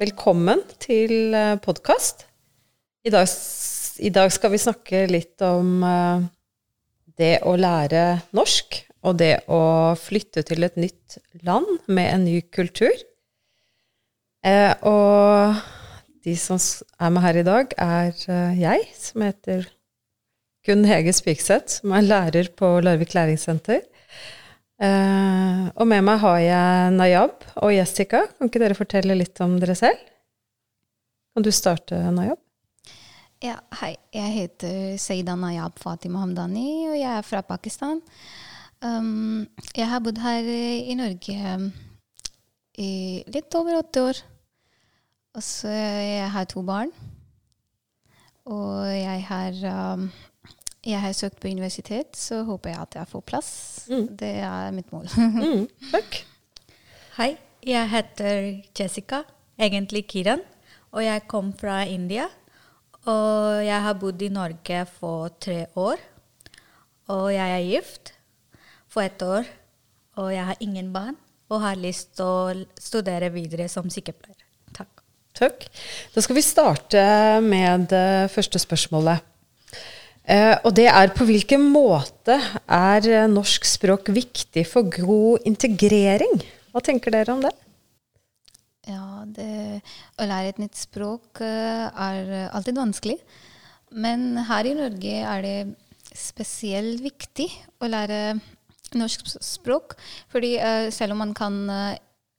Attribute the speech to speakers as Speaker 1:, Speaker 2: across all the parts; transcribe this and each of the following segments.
Speaker 1: Velkommen til podkast. I, I, dag skal vi snakke litt om uh, det å lære norsk, og det å flytte til et nytt land med en ny kultur. Uh, og de som er med her i dag, er jeg, som heter Gunn Hege Spikseth, som er lærer på Larvik læringssenter. Uh, og med meg har jeg Nayab og Jessica. Kan ikke dere fortelle litt om dere selv? Kan du starte, Nayab?
Speaker 2: Ja, hei. Jeg heter Seida Nayab Fatima Hamdani, og jeg er fra Pakistan. Um, jeg har bodd her i Norge i litt over åtte år. Og så jeg har to barn. Og jeg har um, jeg har søkt på universitet, så håper jeg at jeg får plass. Mm. Det er mitt mål.
Speaker 1: mm, takk.
Speaker 3: Hei, jeg heter Jessica, egentlig Kiran, og jeg kom fra India. Og jeg har bodd i Norge for tre år. Og jeg er gift for ett år, og jeg har ingen barn. Og har lyst til å studere videre som sykepleier. Takk.
Speaker 1: Takk. Da skal vi starte med det første spørsmålet. Eh, og det er på hvilken måte er eh, norsk språk viktig for god integrering? Hva tenker dere om det?
Speaker 2: Ja, det, Å lære et nytt språk uh, er alltid vanskelig. Men her i Norge er det spesielt viktig å lære norsk språk. Fordi selv om man kan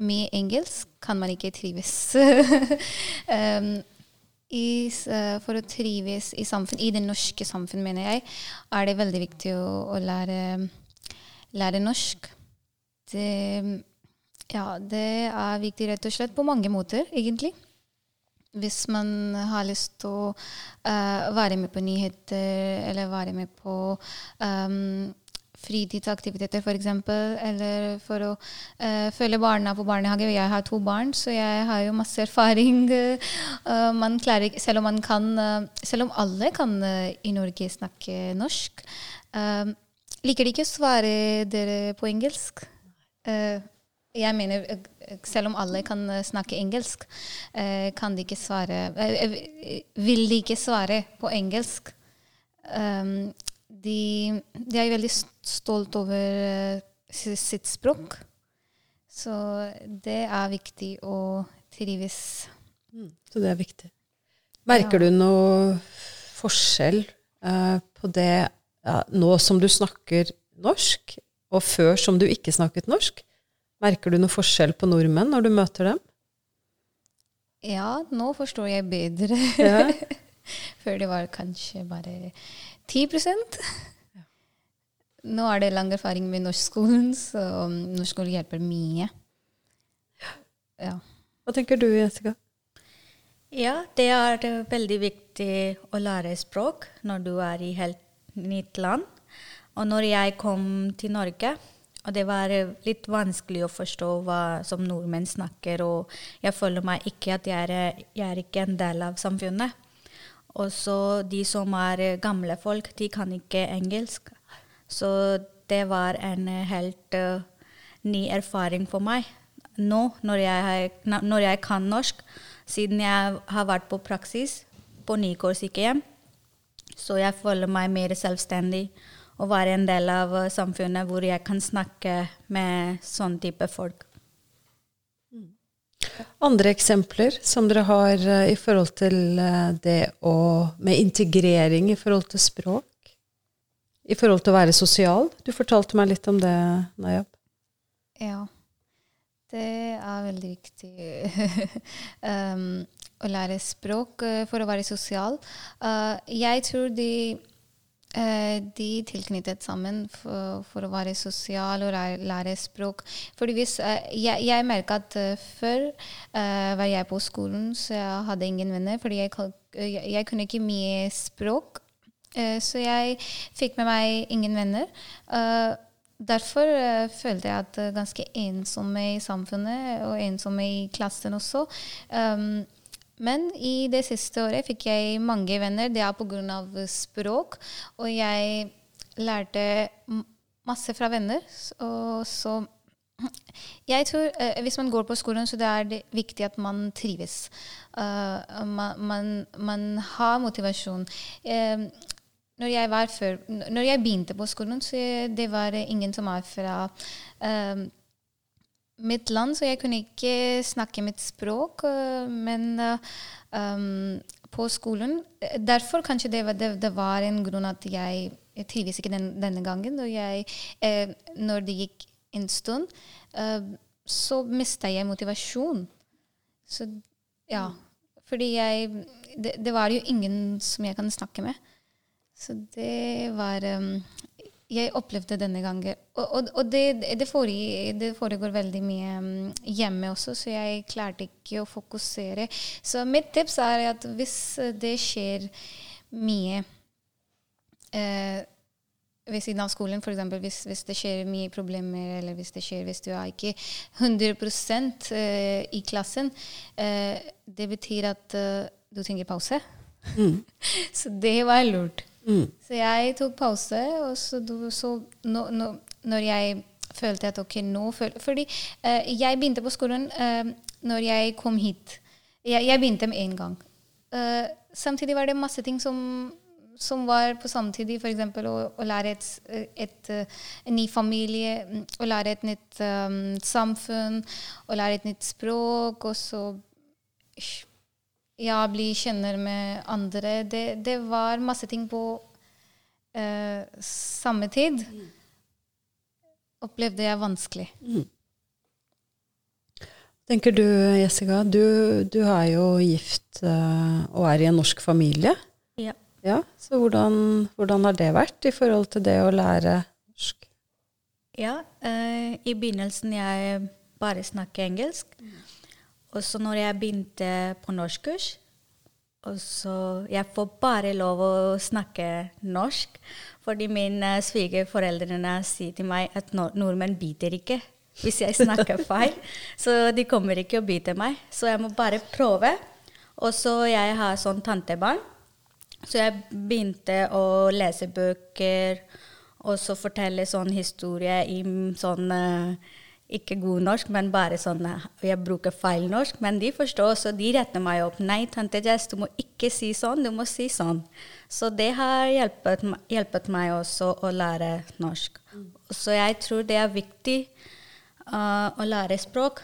Speaker 2: mye engelsk, kan man ikke trives. um, i, uh, for å trives i samfunn, i det norske samfunn, mener jeg, er det veldig viktig å, å lære, lære, norsk. Det, ja, det er viktig rett og slett på mange måter, egentlig. Hvis man har lyst til å uh, være med på nyheter, eller være med på um, fritidsaktiviteter, f.eks. Eller for å uh, følge barna på barnehage. Jeg har to barn, så jeg har jo masse erfaring. Uh, man klarer, selv om man kan uh, Selv om alle kan i Norge snakke norsk, liker de ikke å svare dere på engelsk. jeg mener, selv om alle kan snakke engelsk, kan de ikke svare Vil de ikke svare på engelsk? Um, de, de, er veldig stolt over uh, sitt språk. Så det er viktig å trives.
Speaker 1: Mm, så det er viktig. Merker ja. du noe forskjell uh, på det ja, nå som du snakker norsk, og før som du ikke snakket norsk? Merker du noe forskjell på nordmenn når du møter dem?
Speaker 2: Ja, nå forstår jeg bedre. Ja. Før det var kanskje bare 10 Nå er det lang erfaring med norskskolen, så norskskolen hjelper mye.
Speaker 1: Ja. Hva tenker du, Jessica?
Speaker 3: Ja, det er veldig viktig å lære språk når du er i helt nytt land. Og når jeg kom til Norge, og det var litt vanskelig å forstå hva som nordmenn snakker, og jeg føler meg ikke at jeg er, jeg er ikke en del av samfunnet. Og så de som er gamle folk, de kan ikke engelsk. Så det var en helt uh, ny erfaring for meg. Nå når jeg, når jeg, kan norsk, siden jeg har vært på praksis på Nykår sykehjem, så jeg føler meg mer selvstendig og være en del av samfunnet hvor jeg kan snakke med sånn type folk.
Speaker 1: Andre eksempler som dere har uh, i forhold til uh, det å Med integrering i forhold til språk? I forhold til å være sosial? Du fortalte meg litt om det, Nayab.
Speaker 2: Ja. Det er veldig viktig um, å lære språk uh, for å være sosial. jeg tror de Eh, de tilknyttet sammen for, for, å være sosial og lære språk. Fordi hvis, eh, jeg, jeg merka at uh, før var jeg på skolen, så jeg hadde ingen venner. Fordi jeg, jeg, jeg kunne ikke mye språk. Så jeg fikk med meg ingen venner. derfor følte jeg at ganske ensomme i samfunnet, og ensomme i klassen også. Um, men i det siste året fikk jeg mange venner. Det er pga. språk. Og jeg lærte masse fra venner. Og så Jeg tror eh, Hvis man går på skolen, så det er det viktig at man trives. Uh, man, man, man, har motivasjon. Uh, når, jeg før, når jeg begynte på skolen, så det var ingen som var fra uh, mitt land, så jeg kunne ikke snakke mitt språk. men um, på skolen Derfor kanskje det var, det, det var en grunn at jeg, jeg trives ikke den, denne gangen. Jeg, når det gikk en stund, uh, så mista jeg motivasjon. Så ja. Fordi jeg det, det, var jo ingen som jeg kan snakke med. Så det var um, Jeg opplevde denne gangen Og, og, og det, det, foregår, det, foregår veldig mye um, hjemme også, så jeg klarte ikke å fokusere. Så mitt tips er at hvis det skjer mye eh, ved siden av skolen, f.eks. Hvis, hvis det skjer mye problemer, eller hvis det skjer hvis du er ikke 100 uh, i klassen, uh, det betyr at uh, du trenger pause. Mm. så det var lurt. Mm. Så jeg tok pause, og så, så nå, nå, når jeg følte at ok, nå føl Fordi jeg begynte på skolen når jeg kom hit. Jeg, jeg begynte med en gang. samtidig var det masse ting som som var på samtidig f.eks. Å, å lære et, et, en ny familie, å lære et nytt um, samfunn, å lære et nytt språk, og så ja, bli kjenner med andre. Det, det var masse ting på uh, samme tid. Opplevde jeg vanskelig. Mm.
Speaker 1: Tenker du, Jessica, du, du er jo gift uh, og er i en norsk familie.
Speaker 3: Ja.
Speaker 1: Ja, Så hvordan, hvordan, har det vært i forhold til det å lære norsk?
Speaker 3: Ja, uh, i begynnelsen jeg bare snakket engelsk. Mm. Og så når jeg begynte på norskkurs, og så Jeg får bare lov å snakke norsk, fordi mine svigerforeldrene sier til meg at nordmenn biter ikke hvis jeg snakker feil. så de kommer ikke å bite meg. Så jeg må bare prøve. Og så jeg har sånn tantebarn. Så jeg begynte å lese bøker og så fortelle sånn historie i sånn uh, ikke god norsk, men bare sånn Jeg bruker feil norsk, men de forstår, så de retter meg opp. 'Nei, tante Jess, du må ikke si sånn, du må si sånn.' Så det har hjulpet, hjulpet meg også å lære norsk. Mm. Så jeg tror det er viktig uh, å lære språk,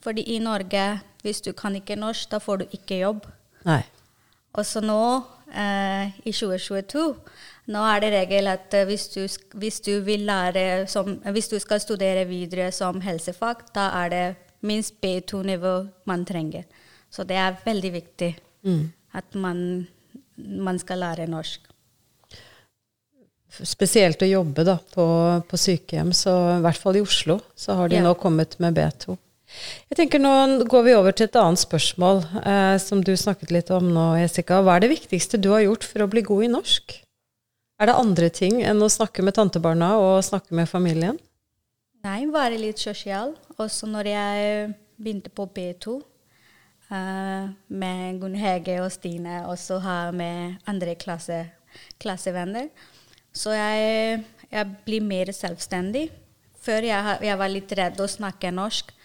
Speaker 3: fordi i Norge, hvis du kan ikke norsk, da får du ikke jobb.
Speaker 1: Nei.
Speaker 3: Og så nå eh, i 2022. Nå er det regel at eh, hvis du, hvis du, som, hvis du skal studere videre som helsefag, da er det minst B2-nivå man trenger. Så det er veldig viktig mm. at man, man, skal lære norsk.
Speaker 1: Spesielt å jobbe da, på, på, sykehjem, så i hvert fall i Oslo, så har de ja. nå kommet med B2. Jeg tenker Nå går vi over til et annet spørsmål, eh, som du snakket litt om nå, Jessica. Hva er det viktigste du har gjort for å bli god i norsk? Er det andre ting enn å snakke med tantebarna og snakke med familien?
Speaker 3: Nei, være litt sosial. Også når jeg begynte på B2 eh, med Gunn Hege og Stine, og så har med andre klasse, klassevenner. Så jeg, jeg, blir mer selvstendig. Før jeg, jeg var litt redd å snakke norsk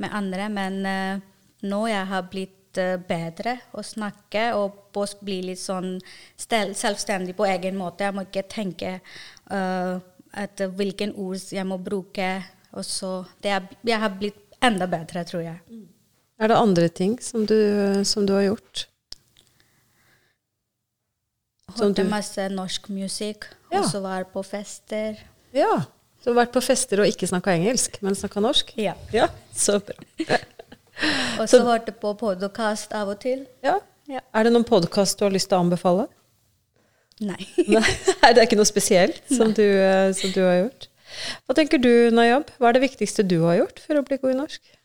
Speaker 3: med andre. Men uh, nå jeg har blitt uh, bedre å snakke og bli litt sånn selvstendig på egen måte. Jeg må ikke tenke uh, at hvilken ord jeg må bruke. Og så er, Jeg har blitt enda bedre, tror jeg. Mm.
Speaker 1: Er det andre ting som du, som du har gjort?
Speaker 3: Hørte masse norsk musikk, ja. og så var på fester.
Speaker 1: Ja. Så du har vært på fester og ikke snakka engelsk, men snakka norsk?
Speaker 3: Ja.
Speaker 1: ja. Så bra.
Speaker 3: og så hørte på podkast av og til.
Speaker 1: Ja. ja. Er det noen podkast du har lyst til å anbefale?
Speaker 3: Nei.
Speaker 1: Nei. Det er ikke noe spesielt som du, eh, som du, har gjort? Hva tenker du, Nayab? Hva er det viktigste du har gjort for å bli god i norsk?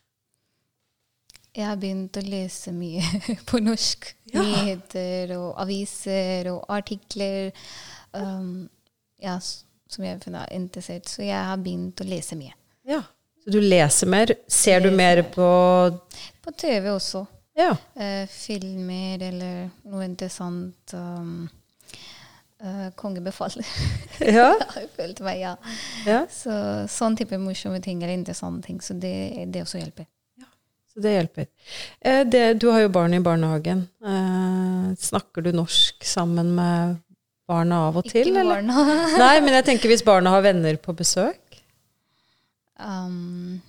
Speaker 2: Jeg har begynt å lese mye på norsk. Ja. Nyheter og aviser og artikler. Um, ja, som jeg er interessert Så jeg har begynt å lese mye.
Speaker 1: Ja, Så du leser mer? Ser leser du mer på
Speaker 2: På TV også.
Speaker 1: Ja.
Speaker 2: Uh, filmer eller noe interessant. Um, uh, kongebefaler.
Speaker 1: Ja,
Speaker 2: jeg følte meg, ja.
Speaker 1: ja.
Speaker 2: Så sånn type morsomme ting eller interessante ting. Så det, det også hjelper.
Speaker 1: Ja, Så det hjelper. Eh, det, du har jo barn i barnehagen. Eh, snakker du norsk sammen med barna av og til, eller? Nei, men jeg tenker hvis barna har venner på besøk.
Speaker 2: Um,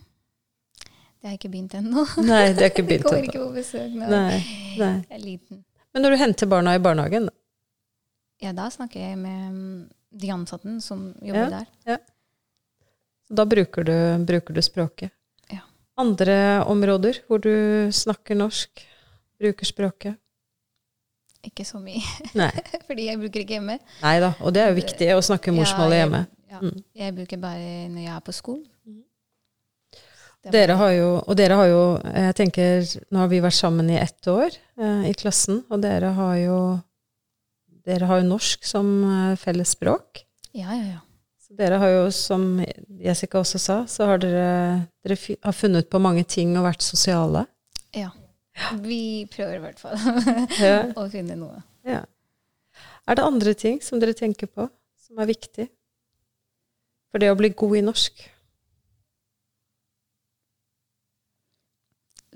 Speaker 2: det har jeg ikke begynt ennå.
Speaker 1: Nei, det har ikke begynt
Speaker 2: kommer
Speaker 1: ennå.
Speaker 2: ikke på besøk når
Speaker 1: Nei, nei.
Speaker 2: jeg er liten.
Speaker 1: Men når du henter barna i barnehagen,
Speaker 2: Ja, da snakker jeg med mm, de ansatte som jobber
Speaker 1: Ja.
Speaker 2: der.
Speaker 1: da bruker du, bruker du språket.
Speaker 2: Ja.
Speaker 1: Andre områder hvor du snakker norsk, bruker språket?
Speaker 2: Ikke så mye, fordi jeg bruker ikke hjemme.
Speaker 1: Nei da, og det er jo viktig å snakke morsmålet
Speaker 2: Ja,
Speaker 1: hjemme.
Speaker 2: Ja,
Speaker 1: Mm.
Speaker 2: Jeg bruker bare når jeg er på skolen. Er
Speaker 1: Dere har jo, og dere har jo, jeg tenker, nå har vi vært sammen i ett år eh, i klassen, og dere har jo, dere har jo norsk som eh, felles språk.
Speaker 2: Ja, ja, ja.
Speaker 1: Så dere har jo, som Jessica også sa, så har dere, dere har funnet på mange ting og vært sosiale.
Speaker 2: ja. Vi prøver i hvert fall å finne noe.
Speaker 1: Ja. Er det andre ting som dere tenker på som er viktig for det å bli god i norsk?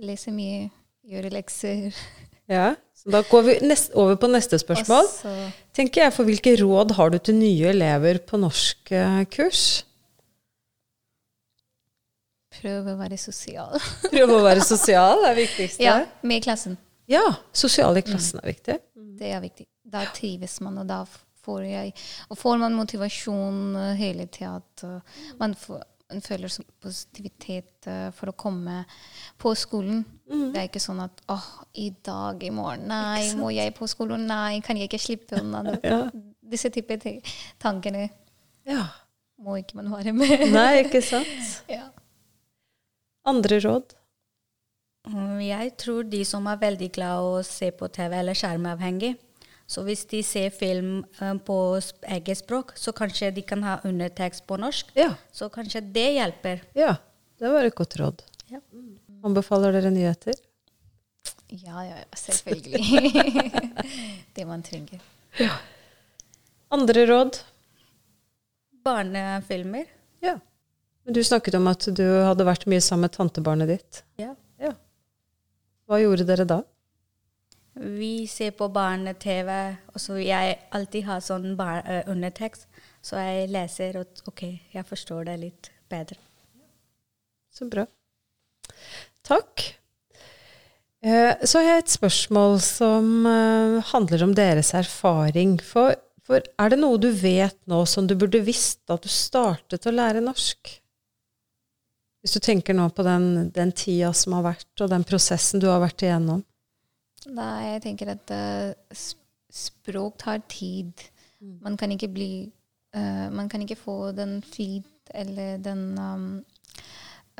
Speaker 2: Lese mye, gjøre lekser.
Speaker 1: Ja, så da går vi nest, over på neste spørsmål.
Speaker 2: Også.
Speaker 1: tenker jeg, for hvilke råd har du til nye elever på norskkurs?
Speaker 2: Prøve å være sosial.
Speaker 1: Prøve å være sosial er viktigst.
Speaker 2: Ja, med klassen.
Speaker 1: Ja, sosial i klassen er viktig.
Speaker 2: Det er viktig. Da trives man, og da får jeg Og får man motivasjon eh, hele tida. Man, får, man føler positivitet eh, for å komme på skolen.
Speaker 1: Mm.
Speaker 2: Det er ikke sånn at åh, i dag, i morgen, nei, må jeg på skolen? Nei, kan jeg ikke slippe unna?
Speaker 1: Ja.
Speaker 2: Disse type tankene
Speaker 1: ja.
Speaker 2: må ikke man være med.
Speaker 1: Nei, ikke sant?
Speaker 2: ja.
Speaker 1: Andre råd?
Speaker 3: Mm, Jeg tror de som er veldig glad å se på TV eller skjermavhengig, så hvis de ser film eh, på eget språk, så kanskje de kan ha undertekst på norsk.
Speaker 1: Ja.
Speaker 3: Så kanskje det hjelper.
Speaker 1: ja. Det var et godt råd.
Speaker 3: Ja.
Speaker 1: Anbefaler dere nyheter?
Speaker 2: ja, ja, ja, selvfølgelig. det man trenger.
Speaker 1: Andre råd?
Speaker 3: Barnefilmer.
Speaker 1: Men du snakket om at du hadde vært mye sammen med tantebarnet ditt.
Speaker 3: Ja.
Speaker 1: Ja. Hva gjorde dere da?
Speaker 3: Vi ser på barne-TV, og så jeg alltid har sånn bar eh, undertekst. Så jeg leser, og OK, jeg forstår det litt bedre.
Speaker 1: Så bra. Takk. Eh, Så har jeg et spørsmål som eh, handler om deres erfaring. For, for er det noe du vet nå som du burde visst da du startet å lære norsk? Hvis du tenker nå på den, den tida som har vært, og den prosessen du har vært igjennom.
Speaker 2: Nei, jeg tenker at uh, språk tar tid. Man kan ikke bli uh, Man kan ikke få den flyt eller den um,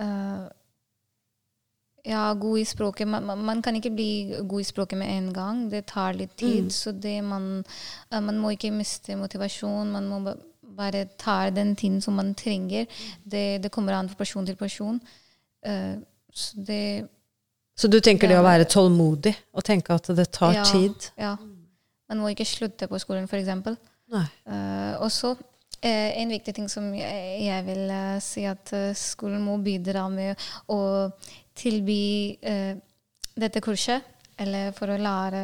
Speaker 2: uh, Ja, god i språket. Man, man, kan ikke bli god i språket med en gang. Det tar litt tid.
Speaker 1: Mm.
Speaker 2: Så det man Man må ikke miste motivasjon. Man må bare tar den tiden som man trenger. Det, det kommer an på person til person. Uh, så det
Speaker 1: Så du tenker det
Speaker 2: det
Speaker 1: å være tålmodig, og tenke at det tar
Speaker 2: Ja.
Speaker 1: tid?
Speaker 2: Ja. Man må ikke slutte på skolen, f.eks. Uh, og så eh, en viktig ting som jeg, jeg vil eh, si, at eh, skolen må bidra med å tilby eh, dette kurset, eller for å lære,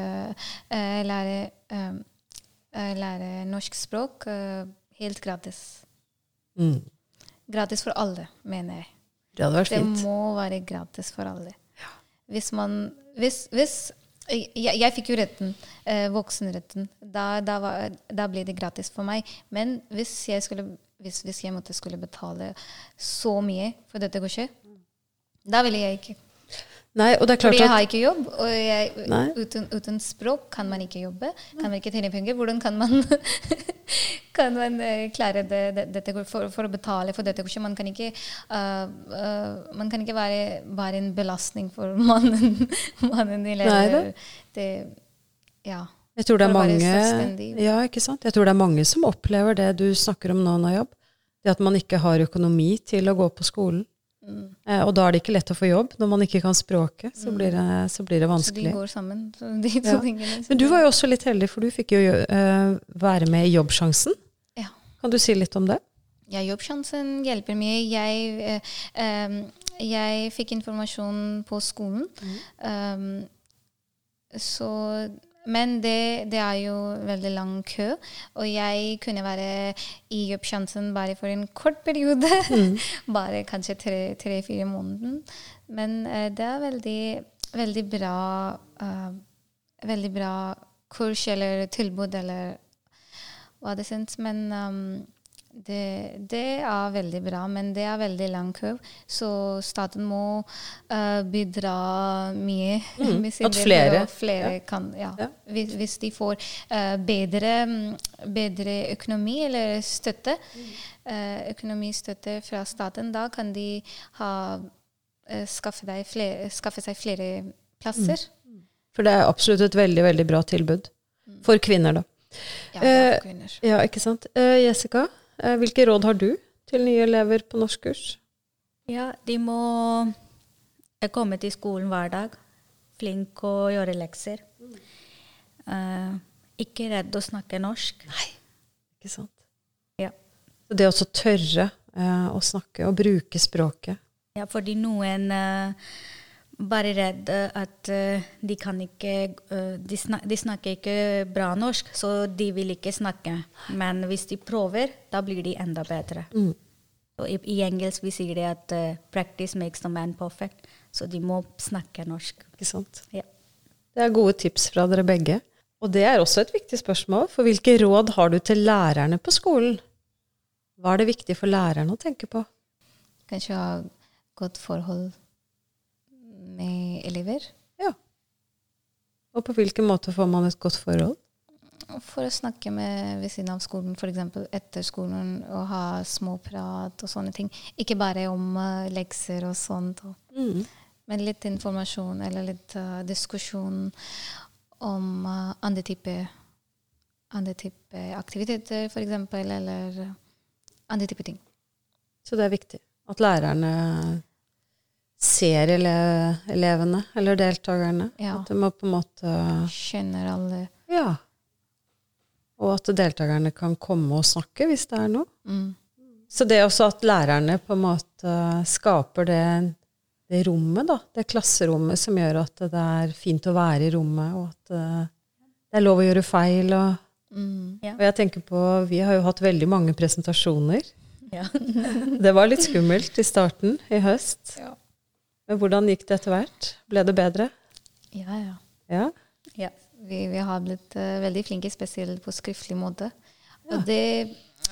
Speaker 2: eh, lære, eh, eh, lære norsk språk eh, helt gratis.
Speaker 1: Mm.
Speaker 2: Gratis for alle, mener jeg.
Speaker 1: Det hadde vært
Speaker 2: Det
Speaker 1: fint.
Speaker 2: må være gratis for alle. Hvis man Hvis, hvis jeg, jeg fikk jo retten, eh, voksenretten. Da, da, var, da ble det gratis for meg. Men hvis jeg, skulle, hvis, hvis jeg måtte skulle betale så mye for dette kurset, da ville jeg ikke.
Speaker 1: Nei, og det er
Speaker 2: Fordi jeg har ikke jobb, og jeg, uten, uten språk kan man ikke jobbe. Kan man ikke tjene penger. Hvordan kan man, kan man eh, klare det, det, dette for, for å betale for dette kurset? Man kan ikke, uh, uh, man kan ikke være være, en belastning for mannen. mannen eller, det, ja.
Speaker 1: Jeg tror det er mange. Ja, ikke sant? Jeg tror det er mange som opplever det du snakker om nå, Najab. Det at man ikke har økonomi til å gå på skolen. Eh, og da er det ikke lett å få jobb. Når man ikke kan språket, så blir det, så blir det
Speaker 2: Så de
Speaker 1: vanskelig.
Speaker 2: går sammen, de to
Speaker 1: Ja.
Speaker 2: tingene.
Speaker 1: Men du var jo også litt heldig, for du fikk jo uh, være med i Jobbsjansen.
Speaker 2: Ja.
Speaker 1: Kan du si litt om det?
Speaker 2: Ja, Jobbsjansen hjelper mye. Jeg, uh, jeg fikk informasjon på skolen. Um, så, men det, det er jo veldig lang kø, og jeg kunne være i Jobbsjansen bare for en kort periode. bare kanskje tre-fire måneder. Men uh, det er veldig, veldig bra uh, Veldig bra kurs eller tilbud eller hva det syns. Men um, det, det er veldig bra, men det er veldig lang kø. Så staten må uh, bidra mye.
Speaker 1: Mm,
Speaker 2: med
Speaker 1: at flere,
Speaker 2: flere- ja. kan, ja.
Speaker 1: Ja.
Speaker 2: Hvis, hvis de får uh, bedre, mm, bedre økonomi eller støtte, eh, økonomistøtte fra staten, da kan de ha, skaffe, flere, skaffe seg flere plasser.
Speaker 1: For det er absolutt et veldig, veldig bra tilbud. For kvinner, da.
Speaker 2: Ja, for kvinner.
Speaker 1: Ja, ikke sant. Jessica, hvilke råd har du til nye elever på norskkurs?
Speaker 3: Ja, de må eh, komme til skolen hver dag. Flink å gjøre lekser. Uh, ikke redd å snakke norsk.
Speaker 1: Nei, Ikke sant?
Speaker 3: Ja.
Speaker 1: Det å tørre uh, å snakke og bruke språket.
Speaker 3: Ja, fordi noen uh, bare redd eh, at eh, de kan ikke eh, de, snak, de snakker ikke bra norsk, så de vil ikke snakke. Men hvis de prøver, da blir de enda bedre.
Speaker 1: Mm.
Speaker 3: Og i, I engelsk vi sier det at uh, 'practice makes the man perfect', så de må snakke norsk.
Speaker 1: Ikke sant?
Speaker 3: Ja.
Speaker 1: Det er gode tips fra dere begge. Og det er også et viktig spørsmål, for hvilke råd har du til lærerne på skolen? Hva er det viktig for lærerne å tenke på?
Speaker 2: Kanskje ha godt forhold med elever.
Speaker 1: Ja. Og på hvilken måte får man et godt forhold?
Speaker 2: For å snakke med ved siden av skolen, f.eks. etter skolen, og ha småprat og sånne ting. Ikke bare om uh, lekser og sånt, og,
Speaker 1: Mm.
Speaker 2: men litt informasjon eller litt uh, diskusjon om uh, andre typer andre type aktiviteter, f.eks., eller andre typer ting.
Speaker 1: Så det er viktig at lærerne ser ele elevene eller deltakerne.
Speaker 2: Ja.
Speaker 1: At de må på en måte
Speaker 2: Skjønner alle
Speaker 1: Ja. Og at deltakerne kan komme og snakke hvis det er noe.
Speaker 2: mm.
Speaker 1: Så det også at lærerne på en måte skaper det, det rommet, da. Det klasserommet som gjør at det er fint å være i rommet, og at eh, det er lov å gjøre feil. Og,
Speaker 2: Mm.
Speaker 1: og jeg tenker på Vi har jo hatt veldig mange presentasjoner.
Speaker 3: Ja.
Speaker 1: Det var litt skummelt i starten, i høst.
Speaker 2: Ja.
Speaker 1: Men hvordan gikk det etter hvert? Ble det bedre?
Speaker 2: ja, ja.
Speaker 1: Ja?
Speaker 3: ja.
Speaker 2: Vi, vi har blitt uh, veldig flinke, spesielt på skriftlig måte. Og det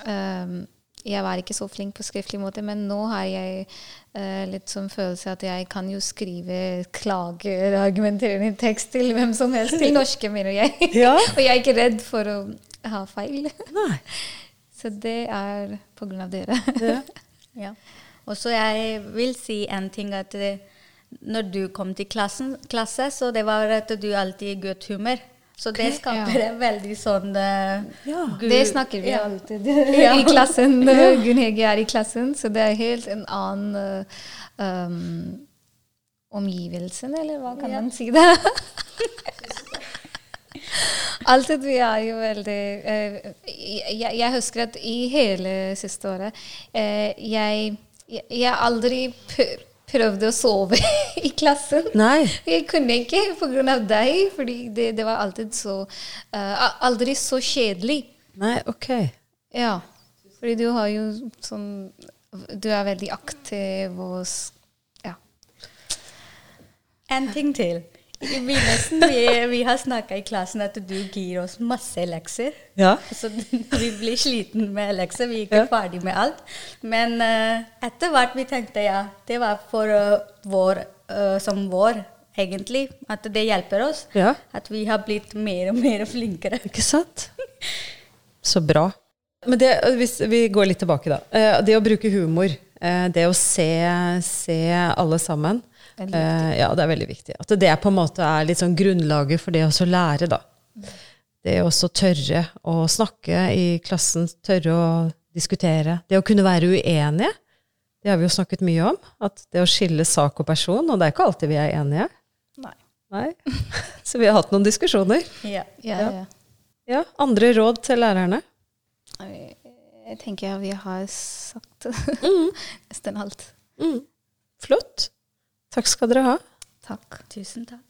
Speaker 2: um, Jeg var ikke så flink på skriftlig måte, men nå har jeg uh, litt sånn følelse at jeg kan jo skrive klager, argumenterende tekst til hvem som helst. Til norske, mener jeg.
Speaker 1: Ja.
Speaker 2: Og jeg er ikke redd for å ha feil.
Speaker 1: Nei.
Speaker 2: Så det er på grunn av dere.
Speaker 1: Ja.
Speaker 3: Ja. Og så jeg vil si en ting at det, når du kom til klassen, klasse, så det var at du alltid i godt humør. Så det skaper
Speaker 2: Ja.
Speaker 3: en veldig sånn uh,
Speaker 1: Ja.
Speaker 2: Det snakker vi
Speaker 3: Ja.
Speaker 2: alltid i klassen. Gunn Hege er i klassen, så det er helt en annen uh, um, omgivelsen, eller hva kan
Speaker 3: Ja.
Speaker 2: man si det? Alltid vi er jo veldig uh, jeg, jeg husker at i hele siste året eh, jeg, jeg, jeg aldri prøvd prøvde å sove i klassen.
Speaker 1: Nei.
Speaker 2: Jeg kunne ikke pga. deg, fordi det, det var alltid så uh, Aldri så kjedelig.
Speaker 1: Nei, ok.
Speaker 2: Ja. Fordi du har jo sånn Du er veldig aktiv og Ja.
Speaker 3: En ting til. I begynnelsen vi, vi har snakka i klassen at du gir oss masse lekser.
Speaker 1: Ja.
Speaker 3: Så vi blir sliten med lekser. Vi er ikke
Speaker 1: Ja.
Speaker 3: ferdig med alt. Men uh, etter hvert vi tenkte ja, det var for uh, vår, uh, som vår, egentlig. At det hjelper oss.
Speaker 1: Ja.
Speaker 3: At vi har blitt mer og mer flinkere.
Speaker 1: Ikke sant? Så bra. Men det, hvis vi går litt tilbake, da. Det å bruke humor, det å se, se alle sammen, eh, ja, det er veldig viktig. At det på en måte er litt sånn grunnlaget for det å lære, da. Det å tørre å snakke i klassen, tørre å diskutere. Det å kunne være uenige, Det har vi jo snakket mye om. At det å skille sak og person, og det er ikke alltid vi er enige.
Speaker 3: Nei.
Speaker 1: Nei. Så vi har hatt noen diskusjoner.
Speaker 3: Ja.
Speaker 2: Ja,
Speaker 1: Ja.
Speaker 2: ja.
Speaker 1: Ja, Andre råd til lærerne?
Speaker 2: Jeg jeg tenker vi har sagt
Speaker 1: Mm.
Speaker 2: nesten alt.
Speaker 1: Mm. Flott. Takk skal dere ha.
Speaker 2: Takk.
Speaker 3: Tusen takk.